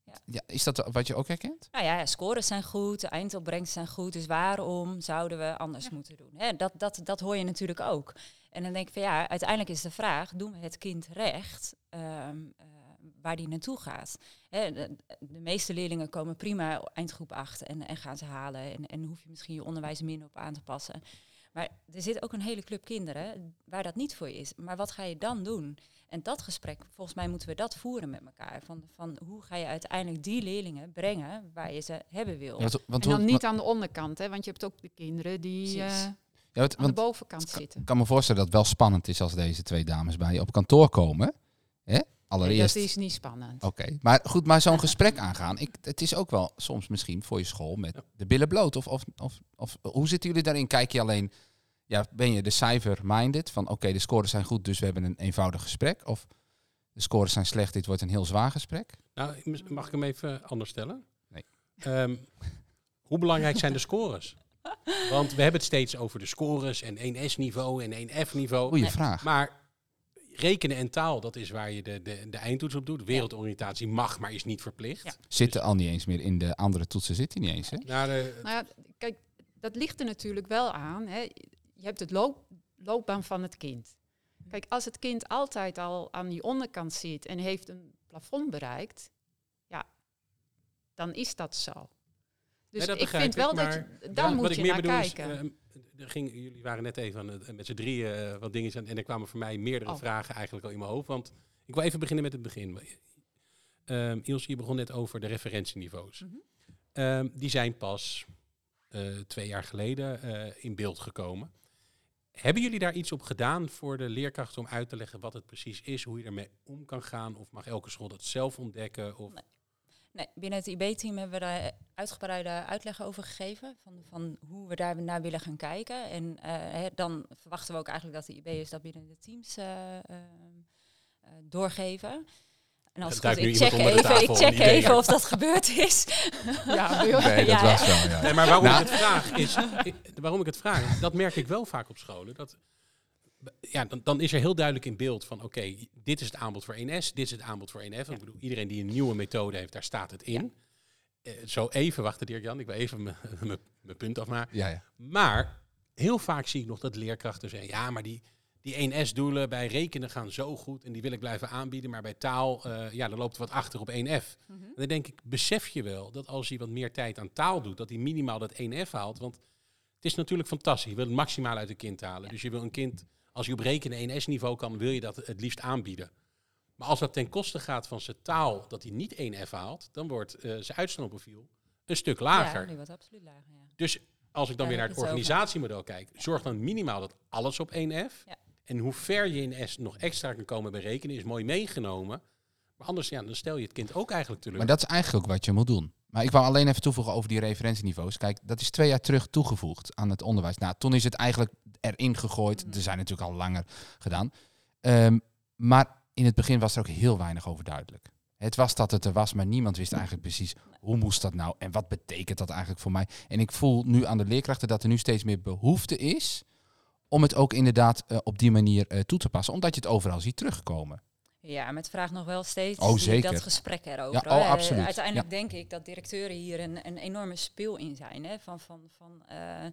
Ja. Ja, is dat wat je ook herkent? Nou ja, scores zijn goed, de eindopbrengsten zijn goed. Dus waarom zouden we anders moeten doen? Hè, dat, dat, dat hoor je natuurlijk ook. En dan denk ik van ja, uiteindelijk is de vraag, doen we het kind recht ehm, eh, waar die naartoe gaat? Hè, de, de meeste leerlingen komen prima eindgroep 8 en, en gaan ze halen. En, en hoef je misschien je onderwijs minder op aan te passen. Maar er zit ook een hele club kinderen waar dat niet voor is. Maar wat ga je dan doen? En dat gesprek, volgens mij moeten we dat voeren met elkaar. Van, van hoe ga je uiteindelijk die leerlingen brengen waar je ze hebben wil. Ja, want, want En dan hoe- niet aan de onderkant, hè, want je hebt ook de kinderen die eh, ja, want- aan de bovenkant ik zitten. kan me voorstellen dat het wel spannend is als deze twee dames bij je op kantoor komen. Hè? Nee, Allereerst. dat is niet spannend. Oké, maar goed, maar zo'n gesprek aangaan, ik, het is ook wel soms misschien voor je school met de billen bloot. Of, of, of, of hoe zitten jullie daarin? Kijk je alleen, ja, ben je de cijfer-minded van oké, de scores zijn goed, dus we hebben een eenvoudig gesprek? Of de scores zijn slecht, dit wordt een heel zwaar gesprek? Nou, mag ik hem even anders stellen? Nee. Ehm, hoe belangrijk zijn de scores? Want we hebben het steeds over de scores en 1S-niveau en 1F-niveau. Goeie Nee. vraag. Maar rekenen en taal, dat is waar je de, de, de eindtoets op doet. Wereldoriëntatie mag, maar is niet verplicht. Ja. Zitten al niet eens meer in de andere toetsen, zit hij niet eens, hè? Nou, de, Nou ja, kijk, dat ligt er natuurlijk wel aan. Hè. Je hebt het loop, loopbaan van het kind. Kijk, als het kind altijd al aan die onderkant zit en heeft een plafond bereikt, ja, dan is dat zo. Dus Nee, dat ik vind ik, wel dat je, daar moet ik je meer naar bedoel is, kijken. Er ging, jullie waren net even aan het, met z'n drieën eh, wat dingen aan en er kwamen voor mij meerdere Oh. vragen eigenlijk al in mijn hoofd. Want ik wil even beginnen met het begin. Ilse, je begon net over de referentieniveaus. Mhm. Ehm, die zijn pas eh, twee jaar geleden eh, in beeld gekomen. Hebben jullie daar iets op gedaan voor de leerkrachten om uit te leggen wat het precies is, hoe je ermee om kan gaan? Of mag elke school dat zelf ontdekken? Of... Nee. Nee, binnen het IB-team hebben we daar uitgebreide uitleg over gegeven. Van, van hoe we daar naar willen gaan kijken. En eh, hè, dan verwachten we ook eigenlijk dat de IB'ers dat binnen de teams eh, eh, eh, doorgeven. En als het ik check even, ik check even of dat gebeurd is. Ja, Nee, dat Ja, was wel, ja. Nee, maar waarom Nou. ik het vraag is, ik- waarom ik het vraag, dat merk ik wel vaak op scholen. Dat, ja, dan, dan is er heel duidelijk in beeld van, oké, dit is het aanbod voor 1S, dit is het aanbod voor 1F. Ik bedoel, iedereen die een nieuwe methode heeft, daar staat het in. Eh, zo even wachten, Dirk-Jan, ik wil even mijn- punt afmaken. Ja, ja. Maar heel vaak zie ik nog dat leerkrachten zeggen, ja, maar die, die 1S-doelen bij rekenen gaan zo goed en die wil ik blijven aanbieden, maar bij taal, eh, ja, dan loopt het wat achter op 1F. Mhm. En dan denk ik, besef je wel dat als hij wat meer tijd aan taal doet, dat hij minimaal dat 1F haalt. Want het is natuurlijk fantastisch. Je wil het maximaal uit een kind halen. Dus je wil een kind, als je op rekenen 1S-niveau kan, wil je dat het liefst aanbieden. Maar als dat ten koste gaat van zijn taal, dat hij niet 1F haalt, dan wordt eh, zijn uitstandprofiel een stuk lager. Ja, wordt absoluut lager, ja. Dus als ik dan Daar weer naar het over. organisatiemodel kijk, zorg dan minimaal dat alles op 1F. Ja. En hoe ver je in S nog extra kan komen bij rekenen, is mooi meegenomen. Maar anders, ja, dan stel je het kind ook eigenlijk teleur. Maar dat is eigenlijk ook wat je moet doen. Maar ik wou alleen even toevoegen over die referentieniveaus. Kijk, dat is twee jaar terug toegevoegd aan het onderwijs. Nou, toen is het eigenlijk erin gegooid. Mm. Er zijn natuurlijk al langer gedaan. Ehm, maar in het begin was er ook heel weinig over duidelijk. Het was dat het er was, maar niemand wist eigenlijk precies hoe moest dat nou en wat betekent dat eigenlijk voor mij. En ik voel nu aan de leerkrachten dat er nu steeds meer behoefte is om het ook inderdaad eh, op die manier eh, toe te passen, omdat je het overal ziet terugkomen. Ja, maar het vraagt nog wel steeds Oh, zeker. dat gesprek erover. Ja, oh, absoluut. Uiteindelijk denk ik dat directeuren hier een, een enorme speel in zijn. Hè? Van, van, van eh,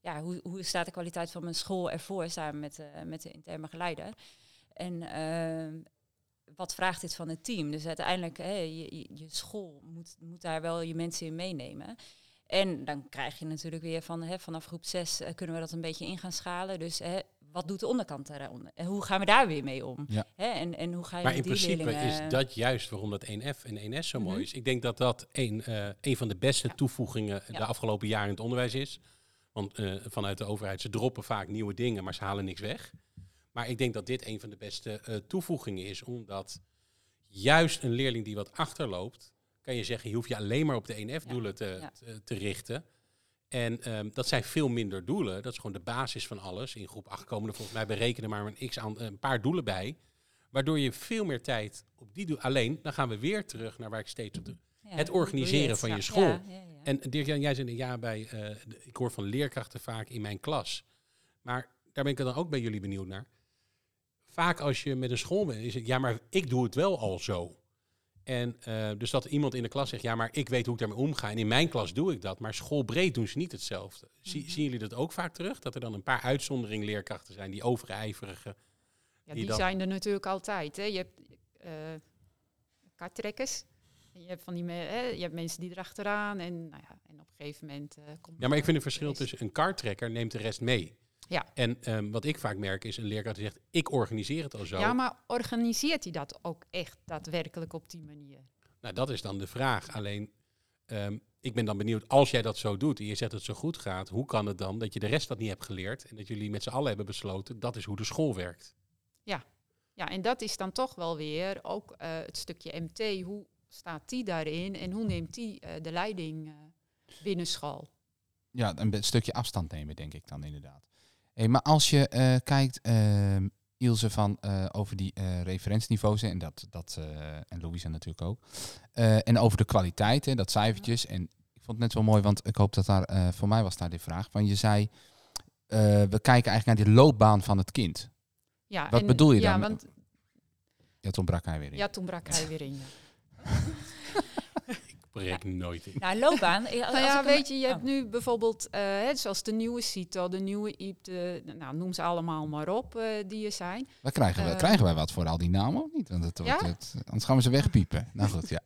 ja, hoe, hoe staat de kwaliteit van mijn school ervoor samen met, eh, met de interne geleider. En eh, wat vraagt dit van het team? Dus uiteindelijk, hè, je, je- je school moet, moet daar wel je mensen in meenemen. En dan krijg je natuurlijk weer van hè, vanaf groep 6 kunnen we dat een beetje in gaan schalen. Dus hè, wat doet de onderkant daaronder? En hoe gaan we daar weer mee om? Ja. Hè, en, en hoe ga je Maar in die principe leerlingen... is dat juist waarom dat 1F en 1S zo mooi Mhm. is. Ik denk dat dat een, eh, een van de beste Ja. toevoegingen de afgelopen jaren in het onderwijs is. Want eh, vanuit de overheid, ze droppen vaak nieuwe dingen, maar ze halen niks weg. Maar ik denk dat dit een van de beste eh, toevoegingen is, omdat juist een leerling die wat achterloopt, kan je zeggen, je hoeft je alleen maar op de 1F-doelen te, Ja. te, te richten. En ehm, dat zijn veel minder doelen. Dat is gewoon de basis van alles. In groep 8 komen er volgens mij berekenen maar een, x aan, een paar doelen bij. Waardoor je veel meer tijd op die doelen... Alleen, dan gaan we weer terug naar waar ik steeds op de... Ja, het organiseren het? van Ja. je school. Ja. En Dirk-Jan, jij zei ja bij... eh, de- ik hoor van leerkrachten vaak in mijn klas. Maar daar ben ik dan ook bij jullie benieuwd naar. Vaak als je met een school bent, is het... Ja, maar ik doe het wel al zo. En eh, dus dat iemand in de klas zegt, ja, maar ik weet hoe ik daarmee omga. En in mijn klas doe ik dat, maar schoolbreed doen ze niet hetzelfde. Zie, Mhm. Zien jullie dat ook vaak terug? Dat er dan een paar uitzondering leerkrachten zijn, die overijverige. Ja, die die dan- zijn er natuurlijk altijd. Hè. Je hebt eh karttrekkers. En je hebt, van die me- hè, je hebt mensen die erachteraan. En, nou ja, en op een gegeven moment eh, komt... Ja, maar ik vind een de verschil tussen een kartrekker neemt de rest mee. Ja. En ehm, wat ik vaak merk is een leerkracht die zegt, ik organiseer het al zo. Ja, maar organiseert hij dat ook echt daadwerkelijk op die manier? Nou, dat is dan de vraag. Alleen, ehm, ik ben dan benieuwd, als jij dat zo doet en je zegt dat het zo goed gaat, hoe kan het dan dat je de rest dat niet hebt geleerd en dat jullie met z'n allen hebben besloten, dat is hoe de school werkt? Ja, en dat is dan toch wel weer ook eh, het stukje MT. Hoe staat die daarin en hoe neemt die eh, de leiding eh, binnen school? Ja, een stukje afstand nemen, denk ik dan inderdaad. Hey, maar als je eh, kijkt, ehm, Ilse, van, eh, over die eh, referentieniveaus, en, dat, dat, en Louisa natuurlijk ook. En over de kwaliteit, hè, dat cijfertjes. En ik vond het net wel mooi, want ik hoop dat daar, voor mij was daar de vraag. Van je zei, we kijken eigenlijk naar de loopbaan van het kind. Ja, Wat en- bedoel je ja, dan? Want, Ja, toen brak hij weer in. ja, toen brak hij weer in. ja. Breek nooit in. Nou, loopbaan. eh, Als, Nou ja, weet je, je hebt Oh. nu bijvoorbeeld, eh, hè, zoals de nieuwe CITO, de nieuwe IEP, de, nou, noem ze allemaal maar op eh, die er zijn. Waar krijgen, we, krijgen wij wat voor al die namen of niet? Want het, Ja? het- anders gaan we ze wegpiepen. Nou goed, ja.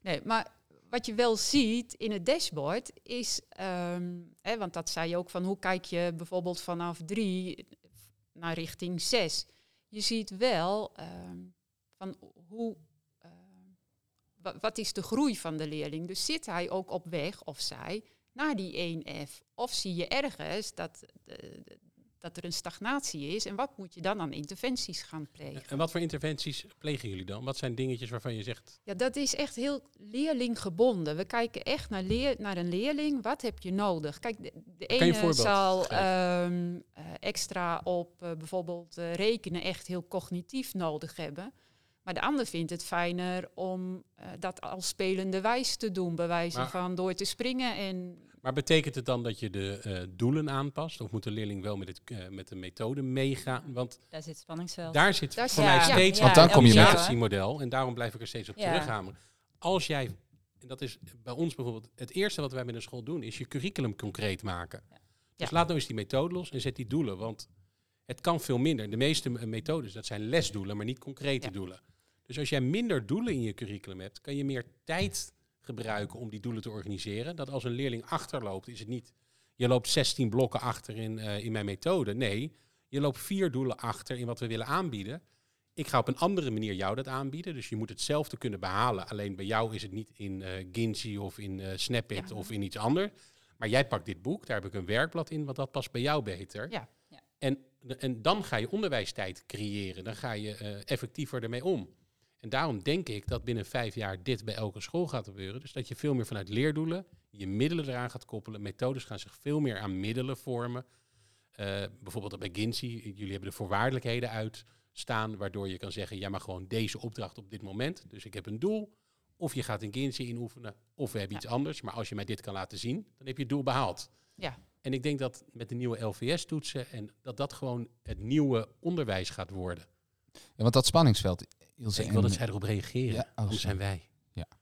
Nee, maar wat je wel ziet in het dashboard is, ehm, hè, want dat zei je ook van hoe kijk je bijvoorbeeld vanaf drie naar richting zes. Je ziet wel ehm, van hoe, wat is de groei van de leerling. Dus zit hij ook op weg of zij naar die 1F? Of zie je ergens dat, eh, dat er een stagnatie is en wat moet je dan aan interventies gaan plegen? En wat voor interventies plegen jullie dan? Wat zijn dingetjes waarvan je zegt, Ja, dat is echt heel leerlinggebonden. We kijken echt naar, leer, naar een leerling. Wat heb je nodig? Kijk, de, ene zal ehm, eh, extra op eh, bijvoorbeeld rekenen echt heel cognitief nodig hebben. Maar de ander vindt het fijner om eh, dat als spelende wijs te doen. Bij wijze Maar- van door te springen en maar betekent het dan dat je de eh, doelen aanpast? Of moet de leerling wel met, het, eh, met de methode meegaan? Want Daar zit spanningsveld. daar zit Daar voor mij steeds ja, Want dan het kom je met- organisatiemodel. En daarom blijf ik er steeds op Ja. terughameren. Als jij, en dat is bij ons bijvoorbeeld, het eerste wat wij met een school doen, is je curriculum concreet maken. Dus Ja. laat nou eens die methode los en zet die doelen. Want het kan veel minder. De meeste methodes, dat zijn lesdoelen, maar niet concrete Ja. doelen. Dus als jij minder doelen in je curriculum hebt, kan je meer tijd gebruiken om die doelen te organiseren. Dat als een leerling achterloopt, is het niet, je loopt 16 blokken achter in, eh, in mijn methode. Nee, je loopt vier doelen achter in wat we willen aanbieden. Ik ga op een andere manier jou dat aanbieden. Dus je moet hetzelfde kunnen behalen. Alleen bij jou is het niet in eh Ginzy of in eh Snapit Ja. of in iets anders. Maar jij pakt dit boek, daar heb ik een werkblad in, want dat past bij jou beter. Ja. Ja. En, en dan ga je onderwijstijd creëren. Dan ga je eh, effectiever ermee om. En daarom denk ik dat binnen vijf jaar dit bij elke school gaat gebeuren. Dus dat je veel meer vanuit leerdoelen je middelen eraan gaat koppelen. Methodes gaan zich veel meer aan middelen vormen. Eh, bijvoorbeeld bij Gincy, jullie hebben de voorwaardelijkheden uitstaan, waardoor je kan zeggen, ja, maar gewoon deze opdracht op dit moment. Dus ik heb een doel. Of je gaat in Gincy inoefenen, of we hebben Ja. iets anders. Maar als je mij dit kan laten zien, dan heb je het doel behaald. Ja. En ik denk dat met de nieuwe LVS-toetsen en dat dat gewoon het nieuwe onderwijs gaat worden. Ja, want dat spanningsveld, Ilse, ik wil dat zij erop reageren. Ja, oh, Hoe zijn wij?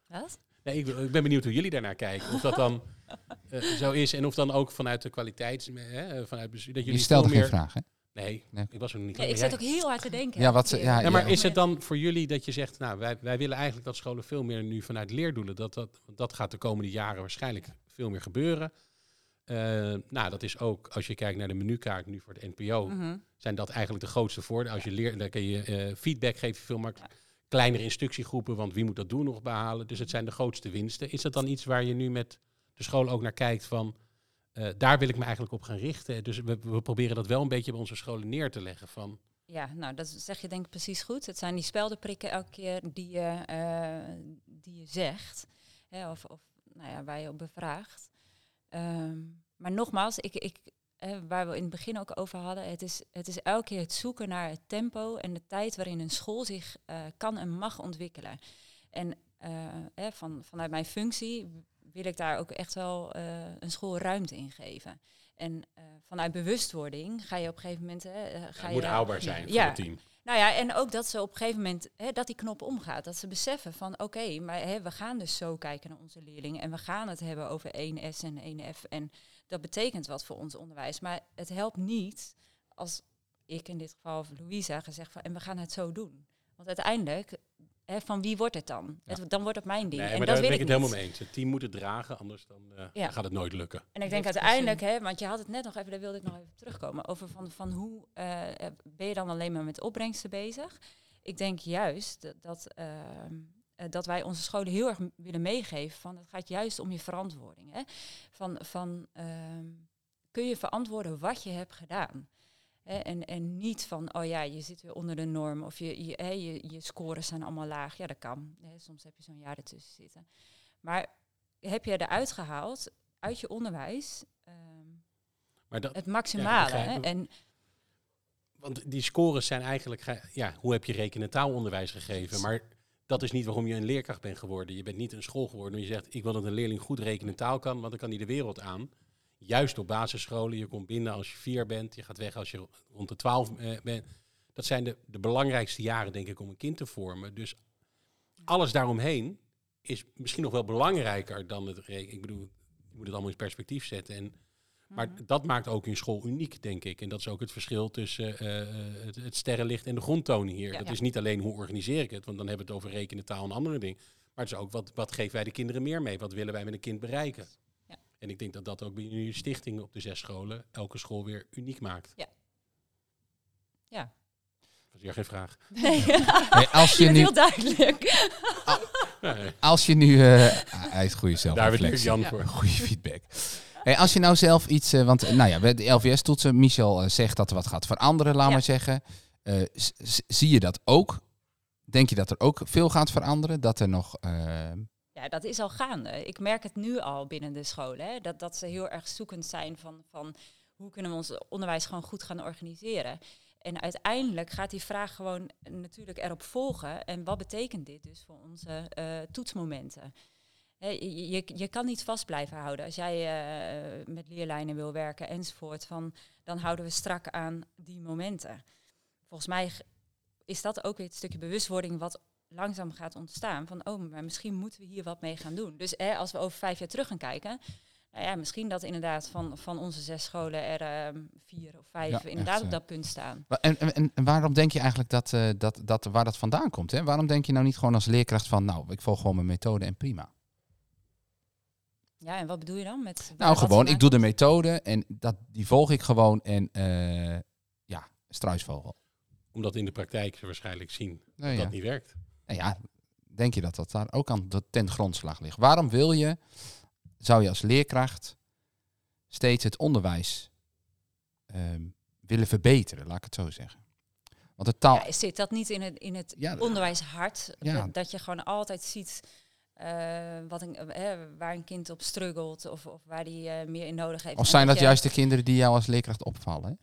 Wat? Nee, ik, ik ben benieuwd hoe jullie daarnaar kijken. Of dat dan eh, zo is en of dan ook vanuit de kwaliteit, hè, vanuit bestuur, dat je jullie stelde veel geen meer... vraag, hè? Nee, Nee. ik was er nog niet Nee, ik zit ook heel hard te denken. Ja, wat ze- ja, Ja, maar ja. is het dan voor jullie dat je zegt, nou, wij, wij willen eigenlijk dat scholen veel meer nu vanuit leerdoelen, dat, dat, dat gaat de komende jaren waarschijnlijk veel meer gebeuren. Eh, nou, dat is ook, als je kijkt naar de menukaart nu voor de NPO, Mhm. zijn dat eigenlijk de grootste voordelen. Als je leert, dan kan je eh, feedback geven, veel makkelijker. Kleinere instructiegroepen, want wie moet dat doen nog behalen? Dus het zijn de grootste winsten. Is dat dan iets waar je nu met de school ook naar kijkt van, eh, daar wil ik me eigenlijk op gaan richten. Dus we, we proberen dat wel een beetje bij onze scholen neer te leggen van, Ja, nou dat zeg je denk ik precies goed. Het zijn die speldenprikken elke keer die je, die je zegt. Hè, of of nou ja, waar je op bevraagt. Ehm, maar nogmaals, ik, ik, eh, waar we in het begin ook over hadden, het is, het is elke keer het zoeken naar het tempo en de tijd waarin een school zich eh, kan en mag ontwikkelen. En eh, van, vanuit mijn functie wil ik daar ook echt wel eh, een school ruimte in geven. En vanuit bewustwording ga je op een gegeven moment. Ga je, moet haalbaar zijn voor ja, het team. Nou ja, en ook dat ze op een gegeven moment, hè, dat die knop omgaat. Dat ze beseffen van, oké, maar hè, we gaan dus zo kijken naar onze leerlingen. En we gaan het hebben over 1S en 1F. En dat betekent wat voor ons onderwijs. Maar het helpt niet als ik in dit geval, of Louisa, gezegd van, en we gaan het zo doen. Want uiteindelijk hè, van wie wordt het dan? Ja. Het- dan wordt het mijn ding. Nee, en dat daar ben wil ik het helemaal mee eens. Het team moet het dragen, anders dan, eh, Ja. gaat het nooit lukken. En ik denk uiteindelijk, hè, want je had het net nog even, daar wilde ik nog even terugkomen, over van, van hoe eh, ben je dan alleen maar met opbrengsten bezig? Ik denk juist dat, dat, ehm, eh, dat wij onze scholen heel erg willen meegeven van het gaat juist om je verantwoording. Hè? Van, van ehm, kun je verantwoorden wat je hebt gedaan? Hè? En, en niet van, oh ja, je zit weer onder de norm of je, je, hè, je, je scores zijn allemaal laag. Ja, dat kan. Hè? Soms heb je zo'n jaar ertussen zitten. Maar heb je eruit gehaald uit je onderwijs ehm, Maar dat, het maximale? En want die scores zijn eigenlijk, ge- ja, hoe heb je rekenen en taalonderwijs gegeven? Maar dat is niet waarom je een leerkracht bent geworden. Je bent niet een school geworden. Je zegt, ik wil dat een leerling goed rekenen en taal kan, want dan kan hij de wereld aan. Juist op basisscholen, je komt binnen als je vier bent, je gaat weg als je rond de twaalf eh, bent. Dat zijn de, de belangrijkste jaren, denk ik, om een kind te vormen. Dus alles daaromheen is misschien nog wel belangrijker dan het rekenen. Ik bedoel, je moet het allemaal in perspectief zetten. En maar Mhm. dat maakt ook een school uniek, denk ik. En dat is ook het verschil tussen eh, eh, het, het sterrenlicht en de grondtoning hier. Ja. dat Ja. is niet alleen hoe organiseer ik het, want dan hebben we het over rekenen, taal en andere dingen. Maar het is ook wat, wat geven wij de kinderen meer mee? Wat willen wij met een kind bereiken? En ik denk dat dat ook bij jullie stichting op de zes scholen elke school weer uniek maakt. Ja. Ja. Dat is weer geen vraag. nee, als je nu, heel duidelijk. Nee, als je nu, eh, hij heeft goede daar hebben we zelfreflectie. Jan Ja. voor. Goede feedback. Hey, als je nou zelf iets, eh, want eh, nou ja, de LVS-toetsen, Michel eh, zegt dat er wat gaat veranderen, laat Ja. maar zeggen. Eh, zie je dat ook? Denk je dat er ook veel gaat veranderen? Dat er nog. Ja, dat is al gaande. Ik merk het nu al binnen de scholen. Dat, dat ze heel erg zoekend zijn van, van hoe kunnen we ons onderwijs gewoon goed gaan organiseren. En uiteindelijk gaat die vraag gewoon natuurlijk erop volgen. En wat betekent dit dus voor onze eh, toetsmomenten? Je, je, kan niet vast blijven houden. Als jij eh, met leerlijnen wil werken enzovoort, van, dan houden we strak aan die momenten. Volgens mij is dat ook weer het stukje bewustwording wat langzaam gaat ontstaan. Van, oh, maar misschien moeten we hier wat mee gaan doen. Dus hè, als we over vijf jaar terug gaan kijken... Nou ja, misschien dat inderdaad van, van onze zes scholen er ehm, vier of vijf Ja, inderdaad echt, op dat punt staan. en, en, en waarom denk je eigenlijk dat, eh, dat, dat waar dat vandaan komt? Hè? Waarom denk je nou niet gewoon als leerkracht van, nou, ik volg gewoon mijn methode en prima? Ja, en wat bedoel je dan met... Nou, gewoon, ik doe de methode en dat, die volg ik gewoon en eh, ja, struisvogel. Omdat in de praktijk ze waarschijnlijk zien Nou dat ja. dat niet werkt. Nou ja, denk je dat dat daar ook aan de ten grondslag ligt? Waarom wil je, zou je als leerkracht steeds het onderwijs ehm, willen verbeteren, laat ik het zo zeggen? Want de taal... Ja, zit dat niet in het, in het Ja, onderwijshart? Ja. Dat, je gewoon altijd ziet eh, wat een, waar een kind op struggelt of, of waar die eh, meer in nodig heeft. Of zijn dat je- juist de kinderen die jou als leerkracht opvallen? hè?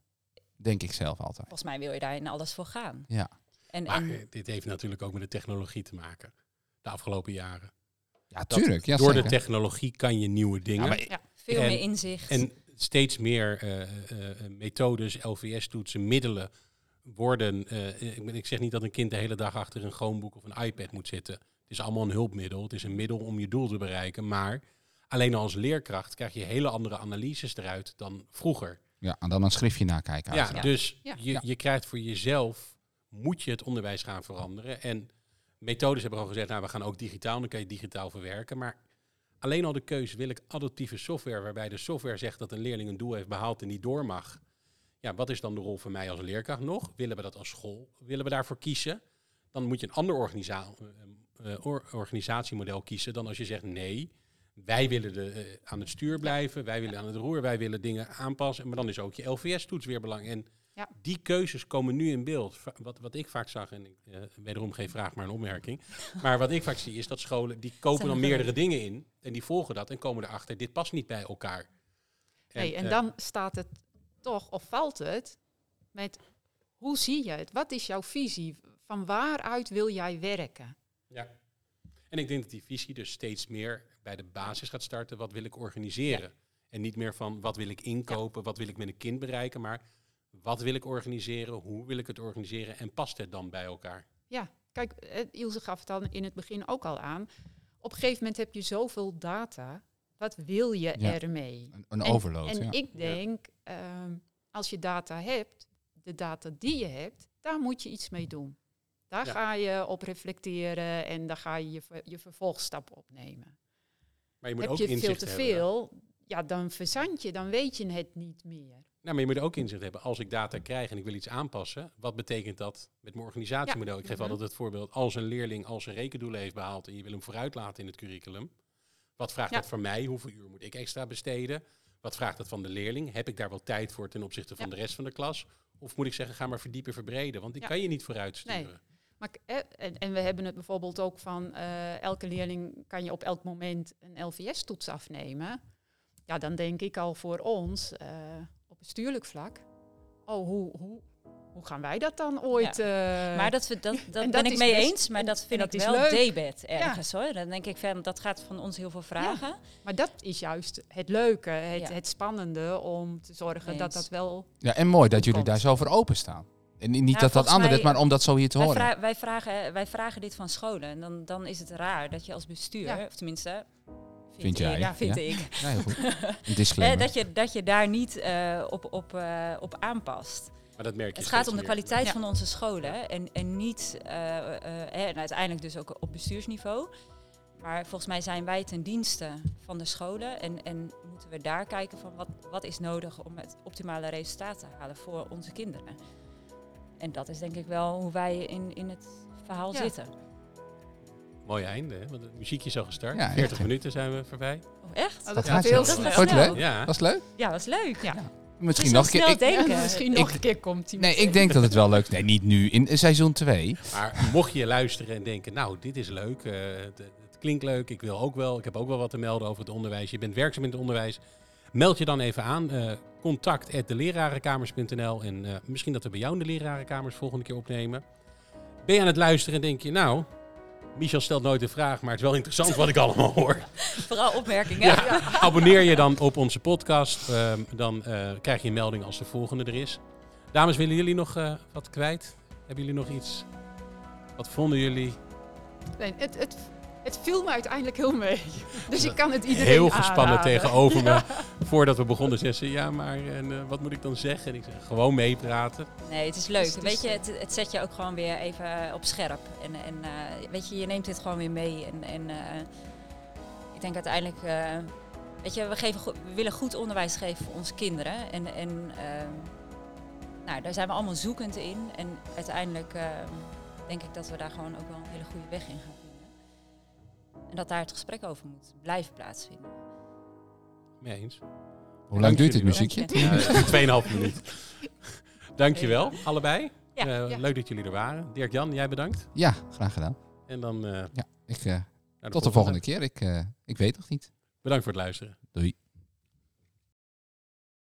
Denk ik zelf altijd. Volgens mij wil je daar in alles voor gaan. Ja. En, Maar en dit heeft natuurlijk ook met de technologie te maken. De afgelopen jaren. Ja, Dat tuurlijk. Ja, Door zeker. de technologie kan je nieuwe dingen. Ja, maar ja, veel en- meer inzicht. En steeds meer eh, eh, eh, methodes, LVS-toetsen, middelen worden. eh, ik, zeg niet dat een kind de hele dag achter een Chromebook of een iPad moet zitten. Het is allemaal een hulpmiddel. Het is een middel om je doel te bereiken. Maar alleen al als leerkracht krijg je hele andere analyses eruit dan vroeger. Ja, en dan een schriftje nakijken. Ja, uiteraard. dus Ja. Je, je krijgt voor jezelf, moet je het onderwijs gaan veranderen. En methodes hebben al gezegd, nou we gaan ook digitaal, dan kan je digitaal verwerken. Maar alleen al de keuze, wil ik adaptieve software, waarbij de software zegt dat een leerling een doel heeft behaald en niet door mag. Ja, wat is dan de rol van mij als leerkracht nog? Willen we dat als school? Willen we daarvoor kiezen? Dan moet je een ander organisa or- organisatiemodel kiezen dan als je zegt nee. Wij willen de, eh, aan het stuur blijven, wij willen aan het roer, wij willen dingen aanpassen. Maar dan is ook je LVS-toets weer belangrijk. En Ja. die keuzes komen nu in beeld. Wat, wat ik vaak zag, en ik, eh, wederom geen vraag, maar een opmerking. Maar wat ik vaak zie is dat scholen, die kopen dan meerdere dingen in. En die volgen dat en komen erachter, dit past niet bij elkaar. Nee, en eh, dan staat het toch, of valt het, met hoe zie je het? Wat is jouw visie? Van waaruit wil jij werken? Ja. En ik denk dat die visie dus steeds meer bij de basis gaat starten. Wat wil ik organiseren? En niet meer van wat wil ik inkopen, wat wil ik met een kind bereiken, maar wat wil ik organiseren, hoe wil ik het organiseren en past het dan bij elkaar? Ja, kijk, eh, Ilse gaf het dan in het begin ook al aan. Op een gegeven moment heb je zoveel data. Wat wil je Ja. ermee? Een, een En- overload. En ja. ik denk, ehm, als je data hebt, de data die je hebt, daar moet je iets mee doen. Daar Ja. ga je op reflecteren en daar ga je je, je vervolgstap opnemen. Maar je moet Heb ook je veel inzicht te hebben. veel, ja, dan verzand je, dan weet je het niet meer. Nou, maar je moet ook inzicht hebben. Als ik data krijg en ik wil iets aanpassen, wat betekent dat met mijn organisatiemodel? Ik geef Mhm. altijd het voorbeeld, als een leerling al zijn rekendoelen heeft behaald en je wil hem vooruit laten in het curriculum, wat vraagt Ja. dat van mij? Hoeveel uur moet ik extra besteden? Wat vraagt dat van de leerling? Heb ik daar wel tijd voor ten opzichte van Ja. de rest van de klas? Of moet ik zeggen, ga maar verdiepen, verbreden? Want die kan je niet vooruit sturen. Maar, k- eh, en, en we hebben het bijvoorbeeld ook van eh, elke leerling kan je op elk moment een LVS-toets afnemen. Ja, dan denk ik al voor ons eh, bestuurlijk vlak. Oh, hoe, hoe, hoe gaan wij dat dan ooit? eh, Maar dat, we- dat, dat en ben dat ik is mee best- eens, maar dat vind dat ik is wel leuk. debet ergens hoor. Dan denk ik van, dat gaat van ons heel veel vragen. maar dat is juist het leuke, het, Ja. het spannende om te zorgen dat Eens. dat wel... Ja, en mooi dat jullie daar zo voor openstaan. En niet dat dat anderen dit, mij- maar om dat zo hier te Wij, horen. vra- wij, vragen, wij vragen dit van scholen. En dan, dan is het raar dat je als bestuur, Ja. of tenminste, Vind jij, Ja, vind ja? ik. Ja, heel goed. Een Eh, disclaimer. dat, je, dat je daar niet eh, op, op, eh, op aanpast. Maar dat merk je Het gaat om de kwaliteit van onze scholen en, en niet, eh, eh, hè, en uiteindelijk dus ook op bestuursniveau. Maar volgens mij zijn wij ten dienste van de scholen en, en moeten we daar kijken van wat, wat is nodig om het optimale resultaat te halen voor onze kinderen. En dat is denk ik wel hoe wij in, in het verhaal Ja. zitten. Mooi einde, hè? want het muziekje is al gestart. Ja, echt, 40 hè? minuten zijn we voorbij. Oh, echt? Oh, dat Dat gaat heel snel. Vond je het leuk? Ja, Was het leuk? Ja, was leuk. Ja. Misschien nog een keer. Ik. Ja, misschien Ik- nog een keer komt hij. nee, ik denk dat het wel leuk is. Nee, niet nu. In seizoen 2. Maar mocht je luisteren en denken, nou, dit is leuk, eh, het, het klinkt leuk, ik wil ook wel, ik heb ook wel wat te melden over het onderwijs. Je bent werkzaam in het onderwijs. Meld je dan even aan. eh contact lerarenkamers.nl en eh, misschien dat we bij jou in de lerarenkamers volgende keer opnemen. Ben je aan het luisteren en denk je, nou, Michel stelt nooit een vraag, maar het is wel interessant wat ik allemaal hoor. Vooral opmerkingen. Ja. Abonneer je dan op onze podcast. ehm, dan eh, krijg je een melding als de volgende er is. Dames, willen jullie nog eh, wat kwijt? Hebben jullie nog iets? Wat vonden jullie? Nee, het, het, het viel me uiteindelijk heel mee. Dus ik kan het iedereen Heel gespannen aanraden. tegenover me. Voordat we begonnen, zei ze, ja, maar en, eh, wat moet ik dan zeggen? En ik zeg, gewoon meepraten. Nee, het is leuk. Dus het weet je, het, het zet je ook gewoon weer even op scherp. En, en eh, weet je, je neemt dit gewoon weer mee. En, en eh, ik denk uiteindelijk, eh, weet je, we, geven, go- we willen goed onderwijs geven voor onze kinderen. En, en eh, nou, daar zijn we allemaal zoekend in. En uiteindelijk eh, denk ik dat we daar gewoon ook wel een hele goede weg in gaan. En dat daar het gesprek over moet blijven plaatsvinden. Mee eens. Hoe lang duurt dit muziekje? Dank Ja, 2,5 minuut. Dankjewel, allebei. Ja. Eh, Ja. Leuk dat jullie er waren. Dirk-Jan, jij bedankt. Ja, graag gedaan. En dan eh, naar Ik, eh, de tot de volgende keer. Ik, eh, ik weet nog niet. Bedankt voor het luisteren. Doei.